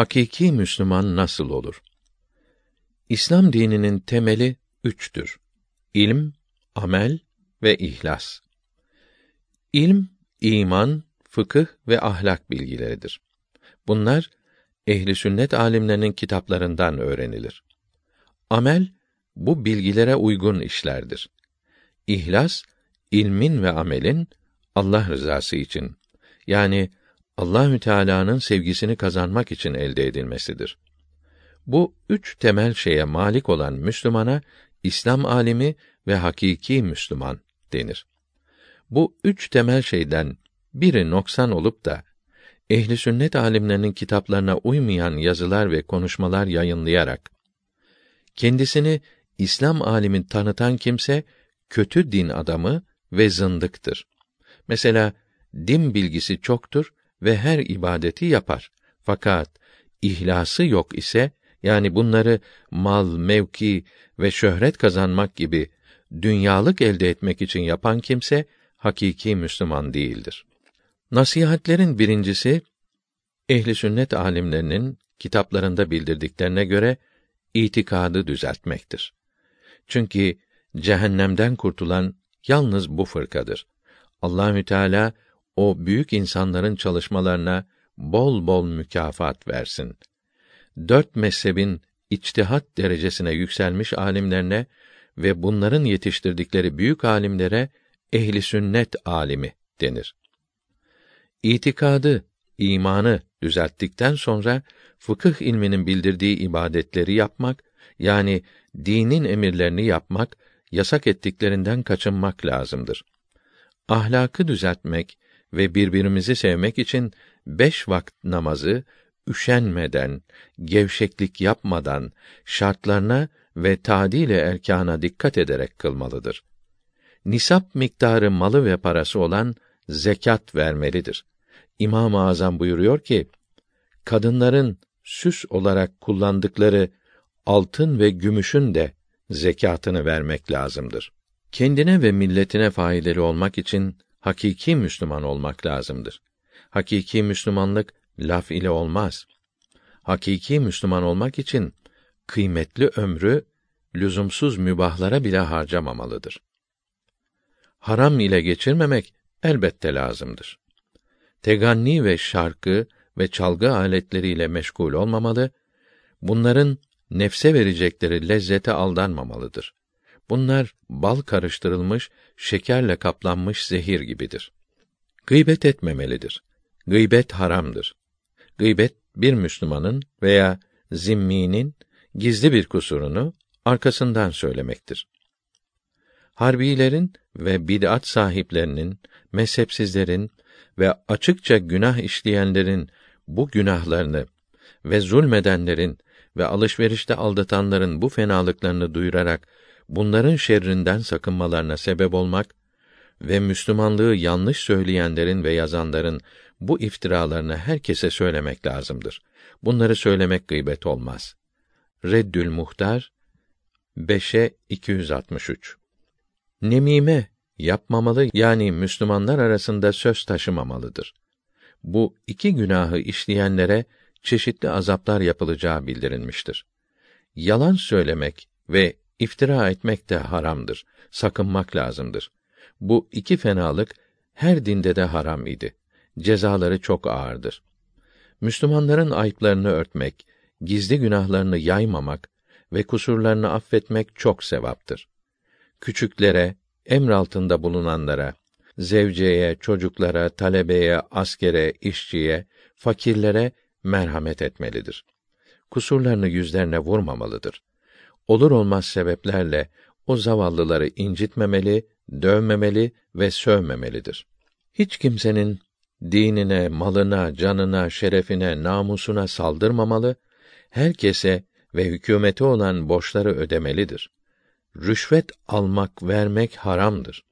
Hakiki Müslüman nasıl olur? İslam dininin temeli üçtür. İlm, amel ve ihlas. İlm, iman, fıkıh ve ahlak bilgileridir. Bunlar ehli sünnet alimlerinin kitaplarından öğrenilir. Amel bu bilgilere uygun işlerdir. İhlas ilmin ve amelin Allah rızası için yani Allahü Teala'nın sevgisini kazanmak için elde edilmesidir. Bu üç temel şeye malik olan Müslümana İslam alimi ve hakiki Müslüman denir. Bu üç temel şeyden biri noksan olup da ehli sünnet alimlerinin kitaplarına uymayan yazılar ve konuşmalar yayınlayarak kendisini İslam alimin tanıtan kimse kötü din adamı ve zındıktır. Mesela din bilgisi çoktur ve her ibadeti yapar. Fakat ihlası yok ise yani bunları mal, mevki ve şöhret kazanmak gibi dünyalık elde etmek için yapan kimse hakiki Müslüman değildir. Nasihatlerin birincisi ehli sünnet alimlerinin kitaplarında bildirdiklerine göre itikadı düzeltmektir. Çünkü cehennemden kurtulan yalnız bu fırkadır. Allahü Teala o büyük insanların çalışmalarına bol bol mükafat versin. Dört mezhebin içtihat derecesine yükselmiş alimlerine ve bunların yetiştirdikleri büyük alimlere ehli sünnet alimi denir. İtikadı, imanı düzelttikten sonra fıkıh ilminin bildirdiği ibadetleri yapmak yani dinin emirlerini yapmak, yasak ettiklerinden kaçınmak lazımdır. Ahlakı düzeltmek ve birbirimizi sevmek için beş vakit namazı üşenmeden, gevşeklik yapmadan, şartlarına ve tadile erkana dikkat ederek kılmalıdır. Nisap miktarı malı ve parası olan zekat vermelidir. İmam-ı Azam buyuruyor ki, kadınların süs olarak kullandıkları altın ve gümüşün de zekatını vermek lazımdır. Kendine ve milletine faydalı olmak için hakiki Müslüman olmak lazımdır. Hakiki Müslümanlık laf ile olmaz. Hakiki Müslüman olmak için kıymetli ömrü lüzumsuz mübahlara bile harcamamalıdır. Haram ile geçirmemek elbette lazımdır. Teganni ve şarkı ve çalgı aletleriyle meşgul olmamalı, bunların nefse verecekleri lezzete aldanmamalıdır. Bunlar bal karıştırılmış, şekerle kaplanmış zehir gibidir. Gıybet etmemelidir. Gıybet haramdır. Gıybet bir Müslümanın veya zimminin gizli bir kusurunu arkasından söylemektir. Harbilerin ve bid'at sahiplerinin, mezhepsizlerin ve açıkça günah işleyenlerin bu günahlarını ve zulmedenlerin ve alışverişte aldatanların bu fenalıklarını duyurarak bunların şerrinden sakınmalarına sebep olmak ve Müslümanlığı yanlış söyleyenlerin ve yazanların bu iftiralarını herkese söylemek lazımdır. Bunları söylemek gıybet olmaz. Reddül Muhtar 5'e 263 Nemime yapmamalı yani Müslümanlar arasında söz taşımamalıdır. Bu iki günahı işleyenlere çeşitli azaplar yapılacağı bildirilmiştir. Yalan söylemek ve iftira etmek de haramdır. Sakınmak lazımdır. Bu iki fenalık her dinde de haram idi. Cezaları çok ağırdır. Müslümanların ayıplarını örtmek, gizli günahlarını yaymamak ve kusurlarını affetmek çok sevaptır. Küçüklere, emr altında bulunanlara, zevceye, çocuklara, talebeye, askere, işçiye, fakirlere merhamet etmelidir. Kusurlarını yüzlerine vurmamalıdır. Olur olmaz sebeplerle o zavallıları incitmemeli, dövmemeli ve sövmemelidir. Hiç kimsenin dinine, malına, canına, şerefine, namusuna saldırmamalı, herkese ve hükümeti olan borçları ödemelidir. Rüşvet almak, vermek haramdır.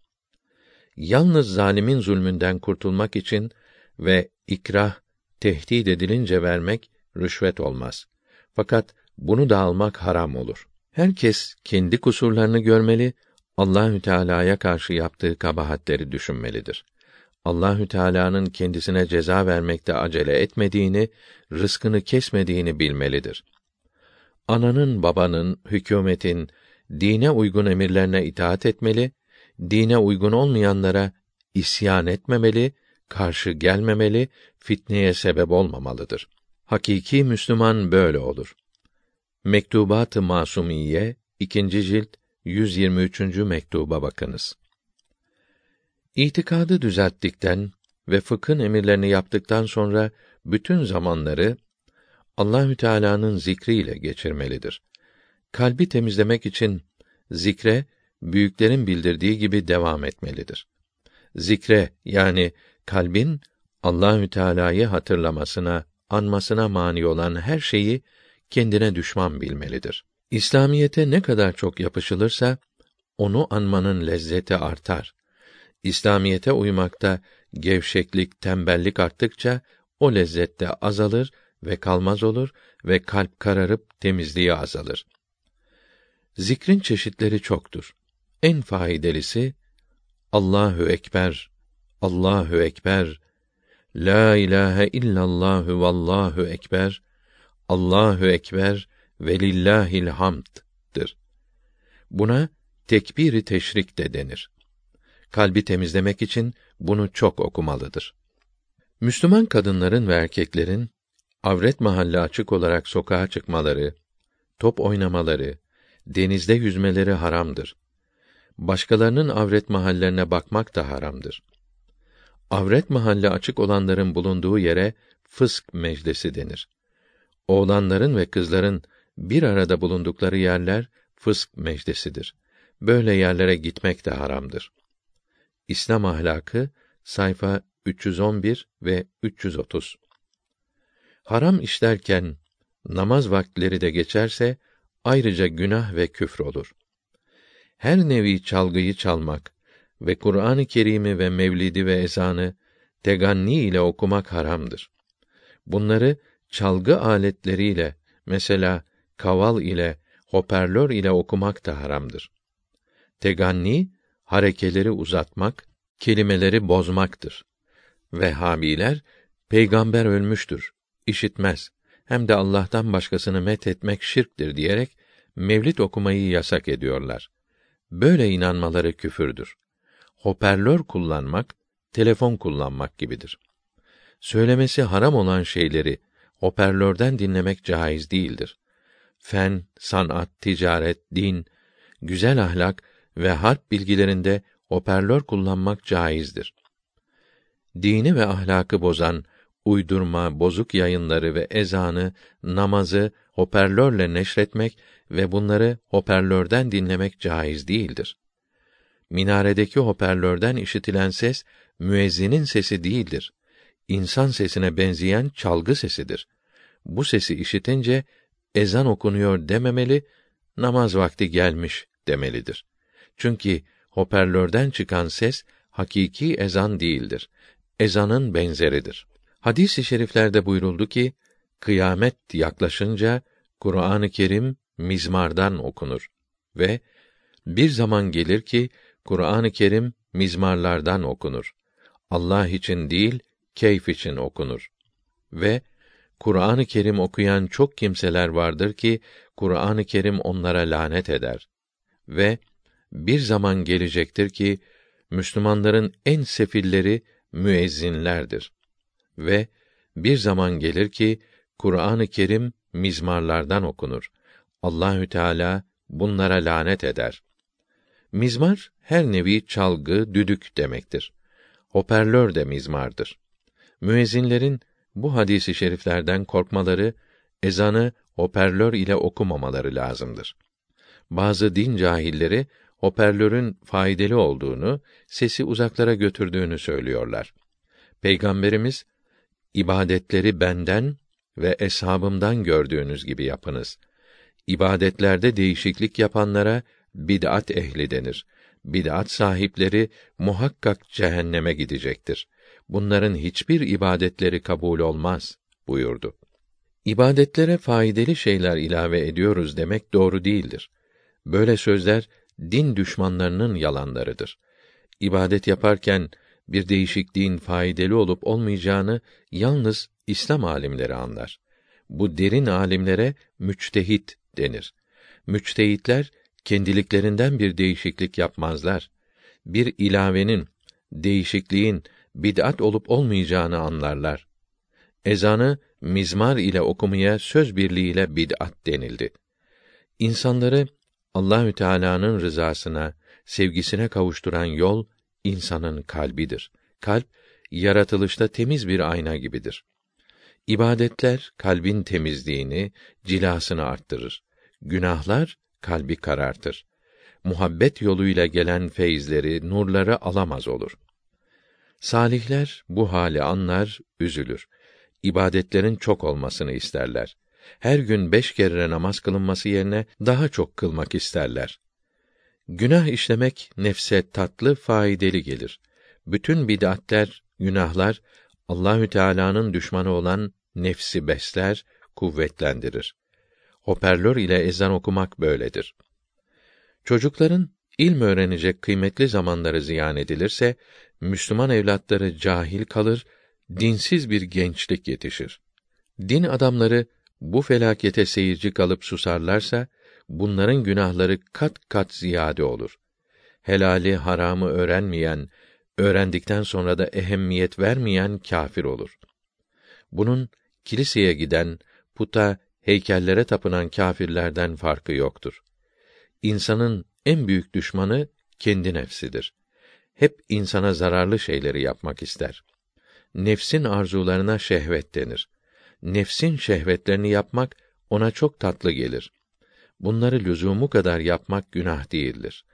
Yalnız zalimin zulmünden kurtulmak için ve ikrah, tehdit edilince vermek rüşvet olmaz. Fakat bunu da almak haram olur. Herkes kendi kusurlarını görmeli, Allahü Teala'ya karşı yaptığı kabahatleri düşünmelidir. Allahü Teala'nın kendisine ceza vermekte acele etmediğini, rızkını kesmediğini bilmelidir. Ananın, babanın, hükümetin dine uygun emirlerine itaat etmeli, dine uygun olmayanlara isyan etmemeli, karşı gelmemeli, fitneye sebep olmamalıdır. Hakiki Müslüman böyle olur. Mektubat-ı Masumiye 2. cilt 123. mektuba bakınız. İtikadı düzelttikten ve fıkhın emirlerini yaptıktan sonra bütün zamanları Allahü Teala'nın zikriyle geçirmelidir. Kalbi temizlemek için zikre büyüklerin bildirdiği gibi devam etmelidir. Zikre yani kalbin Allahü Teala'yı hatırlamasına, anmasına mani olan her şeyi kendine düşman bilmelidir. İslamiyete ne kadar çok yapışılırsa onu anmanın lezzeti artar. İslamiyete uymakta gevşeklik, tembellik arttıkça o lezzette azalır ve kalmaz olur ve kalp kararıp temizliği azalır. Zikrin çeşitleri çoktur. En faydalısı Allahu ekber, Allahu ekber, La ilahe illallahu vallahu ekber, Allahu ekber ve lillahil hamd'dır. Buna tekbiri teşrik de denir. Kalbi temizlemek için bunu çok okumalıdır. Müslüman kadınların ve erkeklerin avret mahalli açık olarak sokağa çıkmaları, top oynamaları, denizde yüzmeleri haramdır. Başkalarının avret mahallerine bakmak da haramdır. Avret mahalli açık olanların bulunduğu yere fısk meclisi denir. Oğlanların ve kızların bir arada bulundukları yerler fısk meclisidir. Böyle yerlere gitmek de haramdır. İslam ahlakı sayfa 311 ve 330. Haram işlerken namaz vaktleri de geçerse ayrıca günah ve küfür olur. Her nevi çalgıyı çalmak ve Kur'an-ı Kerim'i ve mevlidi ve ezanı teganni ile okumak haramdır. Bunları çalgı aletleriyle mesela kaval ile hoparlör ile okumak da haramdır. Teganni harekeleri uzatmak, kelimeleri bozmaktır. Vehhabiler peygamber ölmüştür, işitmez. Hem de Allah'tan başkasını met etmek şirktir diyerek mevlid okumayı yasak ediyorlar. Böyle inanmaları küfürdür. Hoparlör kullanmak, telefon kullanmak gibidir. Söylemesi haram olan şeyleri hoparlörden dinlemek caiz değildir. Fen, sanat, ticaret, din, güzel ahlak ve harp bilgilerinde hoparlör kullanmak caizdir. Dini ve ahlakı bozan uydurma, bozuk yayınları ve ezanı, namazı hoparlörle neşretmek ve bunları hoparlörden dinlemek caiz değildir. Minaredeki hoparlörden işitilen ses müezzinin sesi değildir. İnsan sesine benzeyen çalgı sesidir. Bu sesi işitince ezan okunuyor dememeli, namaz vakti gelmiş demelidir. Çünkü hoparlörden çıkan ses hakiki ezan değildir. Ezanın benzeridir. Hadis-i şeriflerde buyuruldu ki kıyamet yaklaşınca Kur'an-ı Kerim mizmardan okunur ve bir zaman gelir ki Kur'an-ı Kerim mizmarlardan okunur. Allah için değil, keyf için okunur. Ve Kur'an-ı Kerim okuyan çok kimseler vardır ki Kur'an-ı Kerim onlara lanet eder. Ve bir zaman gelecektir ki Müslümanların en sefilleri müezzinlerdir. Ve bir zaman gelir ki Kur'an-ı Kerim mizmarlardan okunur. Allahü Teala bunlara lanet eder. Mizmar her nevi çalgı, düdük demektir. Hoparlör de mizmardır. Müezzinlerin bu hadisi şeriflerden korkmaları, ezanı hoparlör ile okumamaları lazımdır. Bazı din cahilleri hoparlörün faydalı olduğunu, sesi uzaklara götürdüğünü söylüyorlar. Peygamberimiz ibadetleri benden ve eshabımdan gördüğünüz gibi yapınız. İbadetlerde değişiklik yapanlara bid'at ehli denir. Bid'at sahipleri muhakkak cehenneme gidecektir. Bunların hiçbir ibadetleri kabul olmaz buyurdu. İbadetlere faydalı şeyler ilave ediyoruz demek doğru değildir. Böyle sözler din düşmanlarının yalanlarıdır. İbadet yaparken bir değişikliğin faydalı olup olmayacağını yalnız İslam alimleri anlar. Bu derin alimlere müçtehit denir. Müçtehitler kendiliklerinden bir değişiklik yapmazlar. Bir ilavenin, değişikliğin bid'at olup olmayacağını anlarlar. Ezanı mizmar ile okumaya söz birliğiyle bid'at denildi. İnsanları Allahü Teala'nın rızasına, sevgisine kavuşturan yol insanın kalbidir. Kalp yaratılışta temiz bir ayna gibidir. İbadetler kalbin temizliğini, cilasını arttırır. Günahlar kalbi karartır. Muhabbet yoluyla gelen feyizleri, nurları alamaz olur. Salihler bu hali anlar, üzülür. İbadetlerin çok olmasını isterler. Her gün beş kere namaz kılınması yerine daha çok kılmak isterler. Günah işlemek nefse tatlı, faydalı gelir. Bütün bid'atler, günahlar Allahü Teala'nın düşmanı olan nefsi besler, kuvvetlendirir. Hoparlör ile ezan okumak böyledir. Çocukların ilm öğrenecek kıymetli zamanları ziyan edilirse Müslüman evlatları cahil kalır, dinsiz bir gençlik yetişir. Din adamları bu felakete seyirci kalıp susarlarsa bunların günahları kat kat ziyade olur. Helali haramı öğrenmeyen, öğrendikten sonra da ehemmiyet vermeyen kâfir olur. Bunun kiliseye giden, puta, heykellere tapınan kâfirlerden farkı yoktur. İnsanın en büyük düşmanı kendi nefsidir. Hep insana zararlı şeyleri yapmak ister. Nefsin arzularına şehvet denir. Nefsin şehvetlerini yapmak ona çok tatlı gelir. Bunları lüzumu kadar yapmak günah değildir.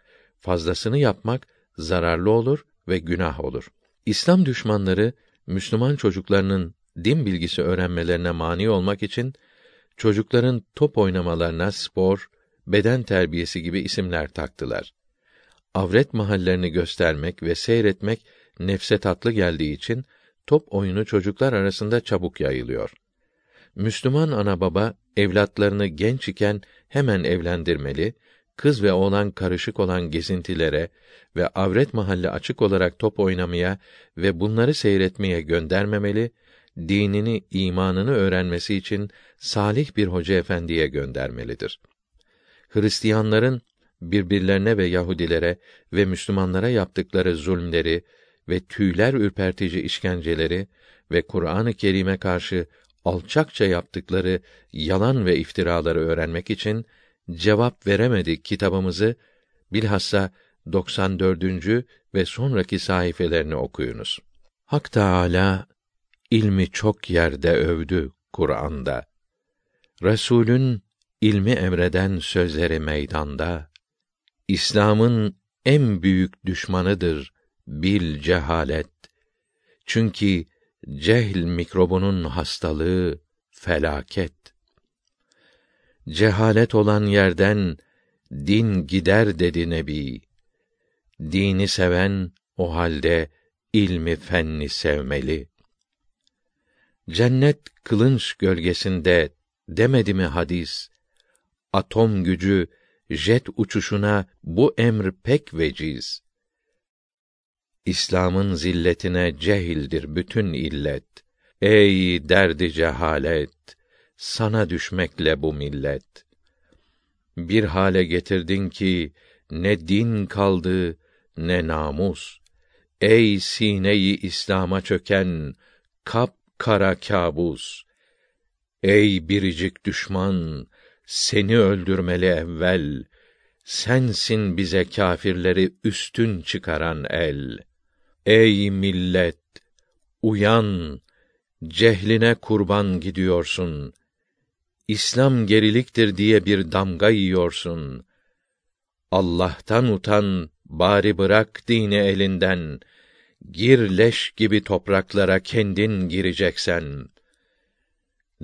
Fazlasını yapmak zararlı olur ve günah olur. İslam düşmanları Müslüman çocuklarının din bilgisi öğrenmelerine mani olmak için çocukların top oynamalarına spor, beden terbiyesi gibi isimler taktılar. Avret mahallerini göstermek ve seyretmek nefse tatlı geldiği için top oyunu çocuklar arasında çabuk yayılıyor. Müslüman ana baba evlatlarını genç iken hemen evlendirmeli, kız ve oğlan karışık olan gezintilere ve avret mahalle açık olarak top oynamaya ve bunları seyretmeye göndermemeli, dinini, imanını öğrenmesi için salih bir hoca efendiye göndermelidir. Hristiyanların birbirlerine ve Yahudilere ve Müslümanlara yaptıkları zulmleri ve tüyler ürpertici işkenceleri ve Kur'an-ı Kerim'e karşı alçakça yaptıkları yalan ve iftiraları öğrenmek için cevap veremedik kitabımızı bilhassa 94. ve sonraki sayfelerini okuyunuz. Hak Teâlâ, ilmi çok yerde övdü Kur'an'da. Resulün ilmi emreden sözleri meydanda. İslam'ın en büyük düşmanıdır bil cehalet. Çünkü cehl mikrobunun hastalığı felaket. Cehalet olan yerden din gider dedi Nebi. Dini seven o halde ilmi fenni sevmeli. Cennet kılınç gölgesinde demedi mi hadis? Atom gücü jet uçuşuna bu emr pek veciz. İslam'ın zilletine cehildir bütün illet. Ey derdi cehalet, sana düşmekle bu millet. Bir hale getirdin ki ne din kaldı ne namus. Ey sineyi İslam'a çöken kap kara kabus. Ey biricik düşman, seni öldürmeli evvel. Sensin bize kâfirleri üstün çıkaran el.'' Ey millet, uyan, cehline kurban gidiyorsun. İslam geriliktir diye bir damga yiyorsun. Allah'tan utan, bari bırak dini elinden. Gir leş gibi topraklara kendin gireceksen.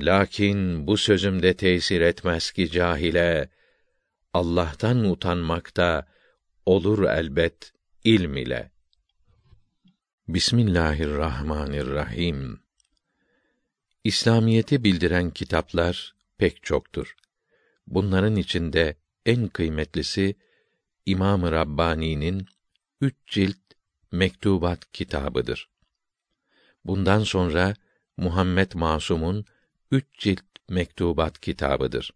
Lakin bu sözümde tesir etmez ki cahile. Allah'tan utanmakta olur elbet ilm ile. Bismillahirrahmanirrahim. İslamiyeti bildiren kitaplar pek çoktur. Bunların içinde en kıymetlisi İmam-ı Rabbani'nin üç cilt Mektubat kitabıdır. Bundan sonra Muhammed Masum'un üç cilt Mektubat kitabıdır.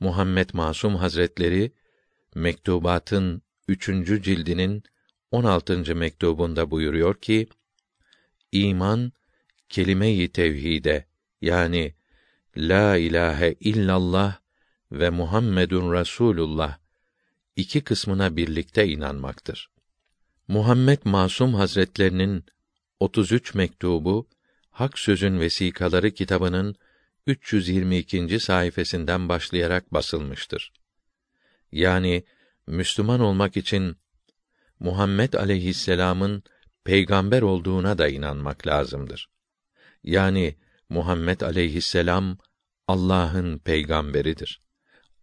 Muhammed Masum Hazretleri Mektubatın üçüncü cildinin 16. mektubunda buyuruyor ki: İman kelime-i tevhide yani la ilahe illallah ve Muhammedun Rasulullah iki kısmına birlikte inanmaktır. Muhammed Masum Hazretlerinin 33 mektubu Hak Sözün Vesikaları kitabının 322. sayfasından başlayarak basılmıştır. Yani Müslüman olmak için Muhammed aleyhisselam'ın peygamber olduğuna da inanmak lazımdır. Yani Muhammed aleyhisselam Allah'ın peygamberidir.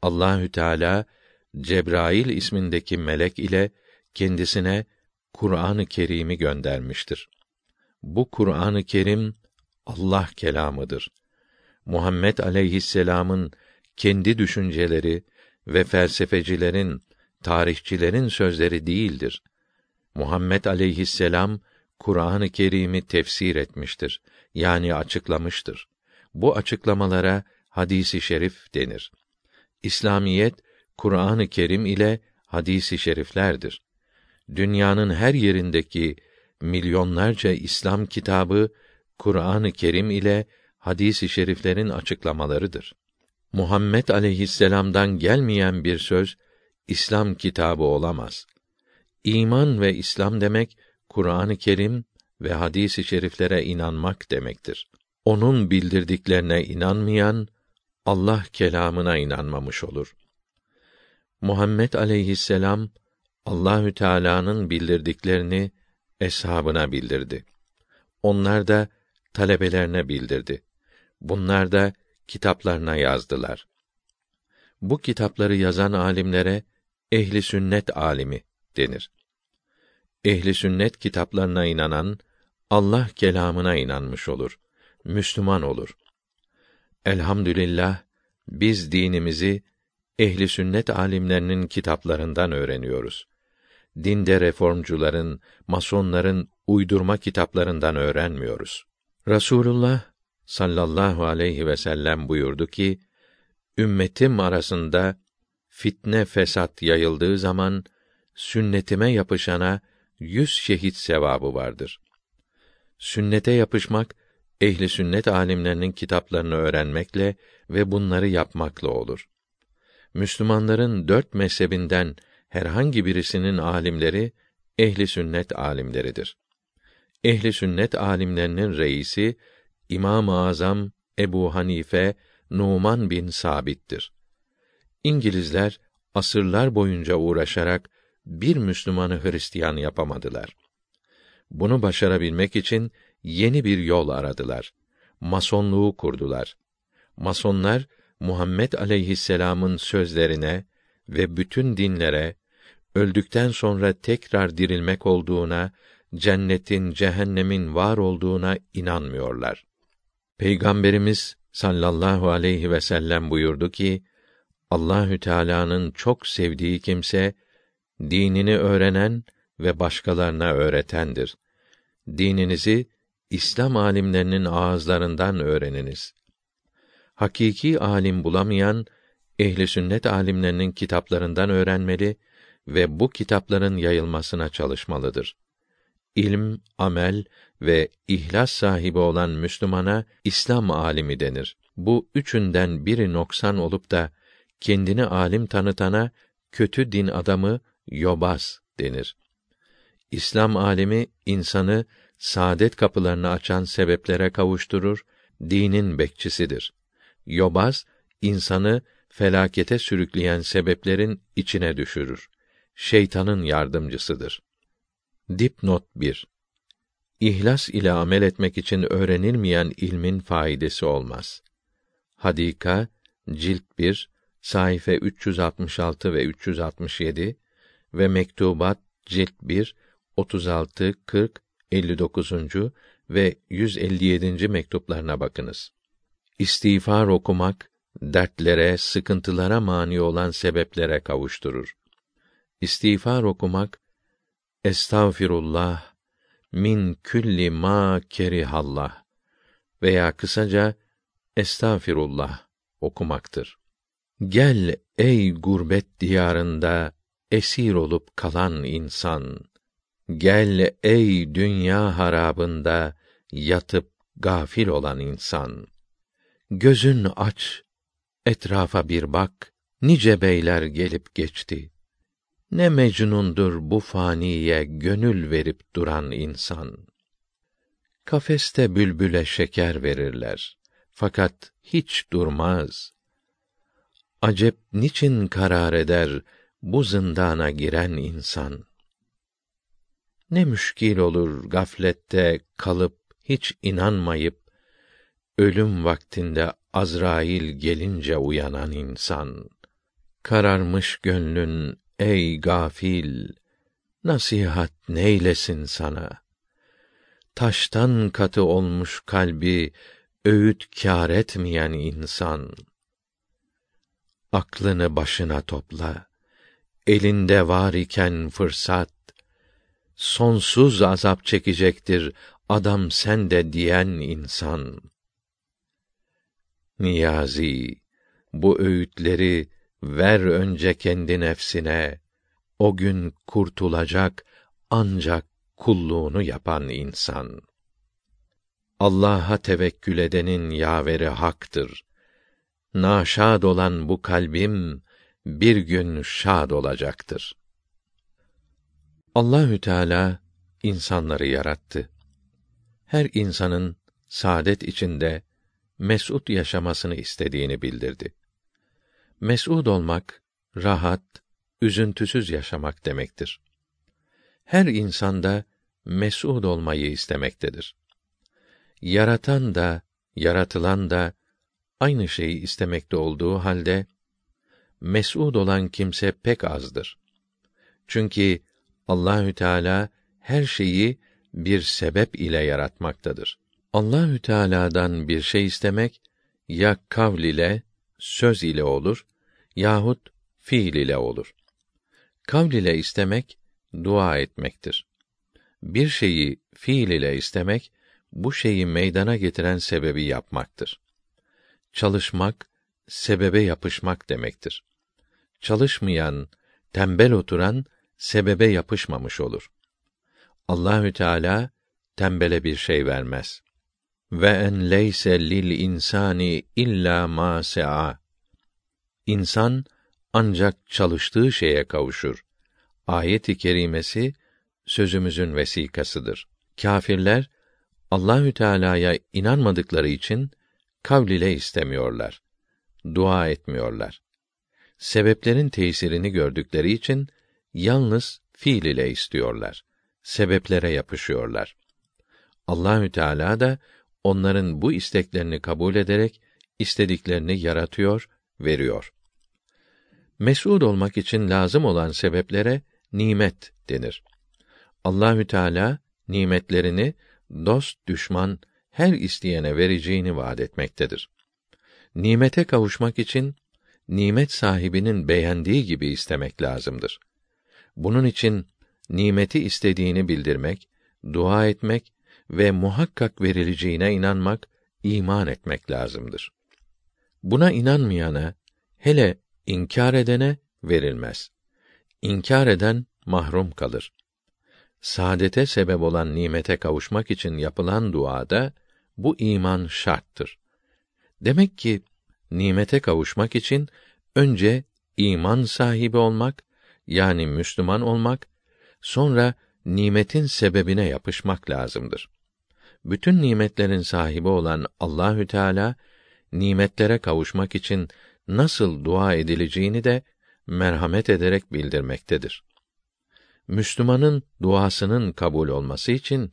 Allahü Teala Cebrail ismindeki melek ile kendisine Kur'an-ı Kerim'i göndermiştir. Bu Kur'an-ı Kerim Allah kelamıdır. Muhammed aleyhisselam'ın kendi düşünceleri ve felsefecilerin, tarihçilerin sözleri değildir. Muhammed aleyhisselam Kur'an-ı Kerim'i tefsir etmiştir. Yani açıklamıştır. Bu açıklamalara hadisi şerif denir. İslamiyet Kur'an-ı Kerim ile hadisi şeriflerdir. Dünyanın her yerindeki milyonlarca İslam kitabı Kur'an-ı Kerim ile hadisi şeriflerin açıklamalarıdır. Muhammed aleyhisselam'dan gelmeyen bir söz İslam kitabı olamaz. İman ve İslam demek Kur'an-ı Kerim ve hadis-i şeriflere inanmak demektir. Onun bildirdiklerine inanmayan Allah kelamına inanmamış olur. Muhammed aleyhisselam Allahü Teala'nın bildirdiklerini eshabına bildirdi. Onlar da talebelerine bildirdi. Bunlar da kitaplarına yazdılar. Bu kitapları yazan alimlere ehli sünnet alimi denir. Ehli sünnet kitaplarına inanan Allah kelamına inanmış olur. Müslüman olur. Elhamdülillah biz dinimizi ehli sünnet alimlerinin kitaplarından öğreniyoruz. Dinde reformcuların, masonların uydurma kitaplarından öğrenmiyoruz. Rasulullah sallallahu aleyhi ve sellem buyurdu ki: Ümmetim arasında fitne fesat yayıldığı zaman sünnetime yapışana yüz şehit sevabı vardır. Sünnete yapışmak ehli sünnet alimlerinin kitaplarını öğrenmekle ve bunları yapmakla olur. Müslümanların dört mezhebinden herhangi birisinin alimleri ehli sünnet alimleridir. Ehli sünnet alimlerinin reisi İmam-ı Azam Ebu Hanife Numan bin Sabit'tir. İngilizler asırlar boyunca uğraşarak bir Müslümanı Hristiyan yapamadılar. Bunu başarabilmek için yeni bir yol aradılar. Masonluğu kurdular. Masonlar Muhammed aleyhisselam'ın sözlerine ve bütün dinlere öldükten sonra tekrar dirilmek olduğuna, cennetin, cehennemin var olduğuna inanmıyorlar. Peygamberimiz sallallahu aleyhi ve sellem buyurdu ki: Allahü Teala'nın çok sevdiği kimse dinini öğrenen ve başkalarına öğretendir. Dininizi İslam alimlerinin ağızlarından öğreniniz. Hakiki alim bulamayan ehli sünnet alimlerinin kitaplarından öğrenmeli ve bu kitapların yayılmasına çalışmalıdır. İlm, amel ve ihlas sahibi olan Müslümana İslam alimi denir. Bu üçünden biri noksan olup da kendini alim tanıtana kötü din adamı yobaz denir. İslam alimi insanı saadet kapılarını açan sebeplere kavuşturur, dinin bekçisidir. Yobaz insanı felakete sürükleyen sebeplerin içine düşürür. Şeytanın yardımcısıdır. Dipnot 1 İhlas ile amel etmek için öğrenilmeyen ilmin faydası olmaz. Hadika cilt 1 sayfa 366 ve 367 ve Mektubat cilt 1 36 40 59. ve 157. mektuplarına bakınız. İstiğfar okumak dertlere, sıkıntılara mani olan sebeplere kavuşturur. İstiğfar okumak Estağfirullah min külli ma kerihallah veya kısaca Estağfirullah okumaktır. Gel ey gurbet diyarında esir olup kalan insan. Gel ey dünya harabında yatıp gafil olan insan. Gözün aç, etrafa bir bak, nice beyler gelip geçti. Ne mecnundur bu faniye gönül verip duran insan. Kafeste bülbüle şeker verirler. Fakat hiç durmaz. Acep niçin karar eder bu zindana giren insan? Ne müşkil olur gaflette kalıp hiç inanmayıp ölüm vaktinde Azrail gelince uyanan insan. Kararmış gönlün ey gafil, nasihat neylesin sana? Taştan katı olmuş kalbi öğüt kâr etmeyen insan. Aklını başına topla. Elinde var iken fırsat, sonsuz azap çekecektir adam sen de diyen insan. Niyazi, bu öğütleri ver önce kendi nefsine, o gün kurtulacak ancak kulluğunu yapan insan. Allah'a tevekkül edenin yaveri haktır. Naşad olan bu kalbim bir gün şad olacaktır. Allahü Teala insanları yarattı. Her insanın saadet içinde mesut yaşamasını istediğini bildirdi. Mesud olmak rahat, üzüntüsüz yaşamak demektir. Her insanda mesud olmayı istemektedir. Yaratan da, yaratılan da aynı şeyi istemekte olduğu halde mesud olan kimse pek azdır. Çünkü Allahü Teala her şeyi bir sebep ile yaratmaktadır. Allahü Teala'dan bir şey istemek ya kavl ile, söz ile olur yahut fiil ile olur. Kavl ile istemek dua etmektir. Bir şeyi fiil ile istemek bu şeyi meydana getiren sebebi yapmaktır. Çalışmak sebebe yapışmak demektir. Çalışmayan, tembel oturan sebebe yapışmamış olur. Allahü Teala tembele bir şey vermez. Ve en leyse lil insani illa ma sea. İnsan ancak çalıştığı şeye kavuşur. Ayet-i kerimesi sözümüzün vesikasıdır. Kâfirler Allahü Teala'ya inanmadıkları için kavl ile istemiyorlar. Dua etmiyorlar. Sebeplerin tesirini gördükleri için yalnız fiil ile istiyorlar. Sebeplere yapışıyorlar. Allahü Teala da onların bu isteklerini kabul ederek istediklerini yaratıyor, veriyor. Mes'ud olmak için lazım olan sebeplere nimet denir. Allahü Teala nimetlerini dost düşman her isteyene vereceğini vaad etmektedir. Nimete kavuşmak için nimet sahibinin beğendiği gibi istemek lazımdır. Bunun için nimeti istediğini bildirmek, dua etmek ve muhakkak verileceğine inanmak, iman etmek lazımdır. Buna inanmayana, hele inkar edene verilmez. İnkar eden mahrum kalır saadete sebep olan nimete kavuşmak için yapılan duada bu iman şarttır. Demek ki nimete kavuşmak için önce iman sahibi olmak yani Müslüman olmak, sonra nimetin sebebine yapışmak lazımdır. Bütün nimetlerin sahibi olan Allahü Teala nimetlere kavuşmak için nasıl dua edileceğini de merhamet ederek bildirmektedir. Müslümanın duasının kabul olması için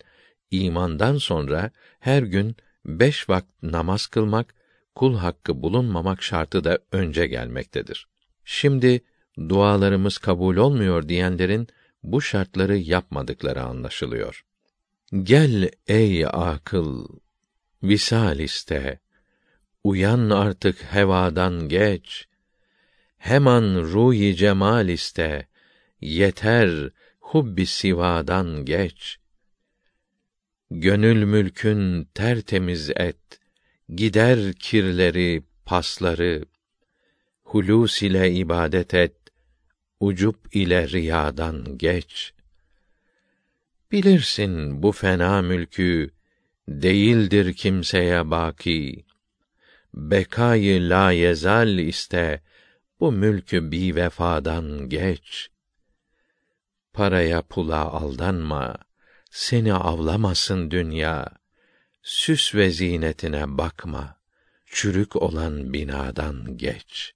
imandan sonra her gün beş vakit namaz kılmak, kul hakkı bulunmamak şartı da önce gelmektedir. Şimdi dualarımız kabul olmuyor diyenlerin bu şartları yapmadıkları anlaşılıyor. Gel ey akıl, visal iste. Uyan artık hevadan geç. Hemen ruhi cemal iste. Yeter hubbi sivadan geç. Gönül mülkün tertemiz et, gider kirleri, pasları. Hulus ile ibadet et, ucup ile riyadan geç. Bilirsin bu fena mülkü değildir kimseye baki. Bekayı la yezal iste, bu mülkü bi vefadan geç. Paraya pula aldanma, seni avlamasın dünya. Süs ve zinetine bakma, çürük olan binadan geç.''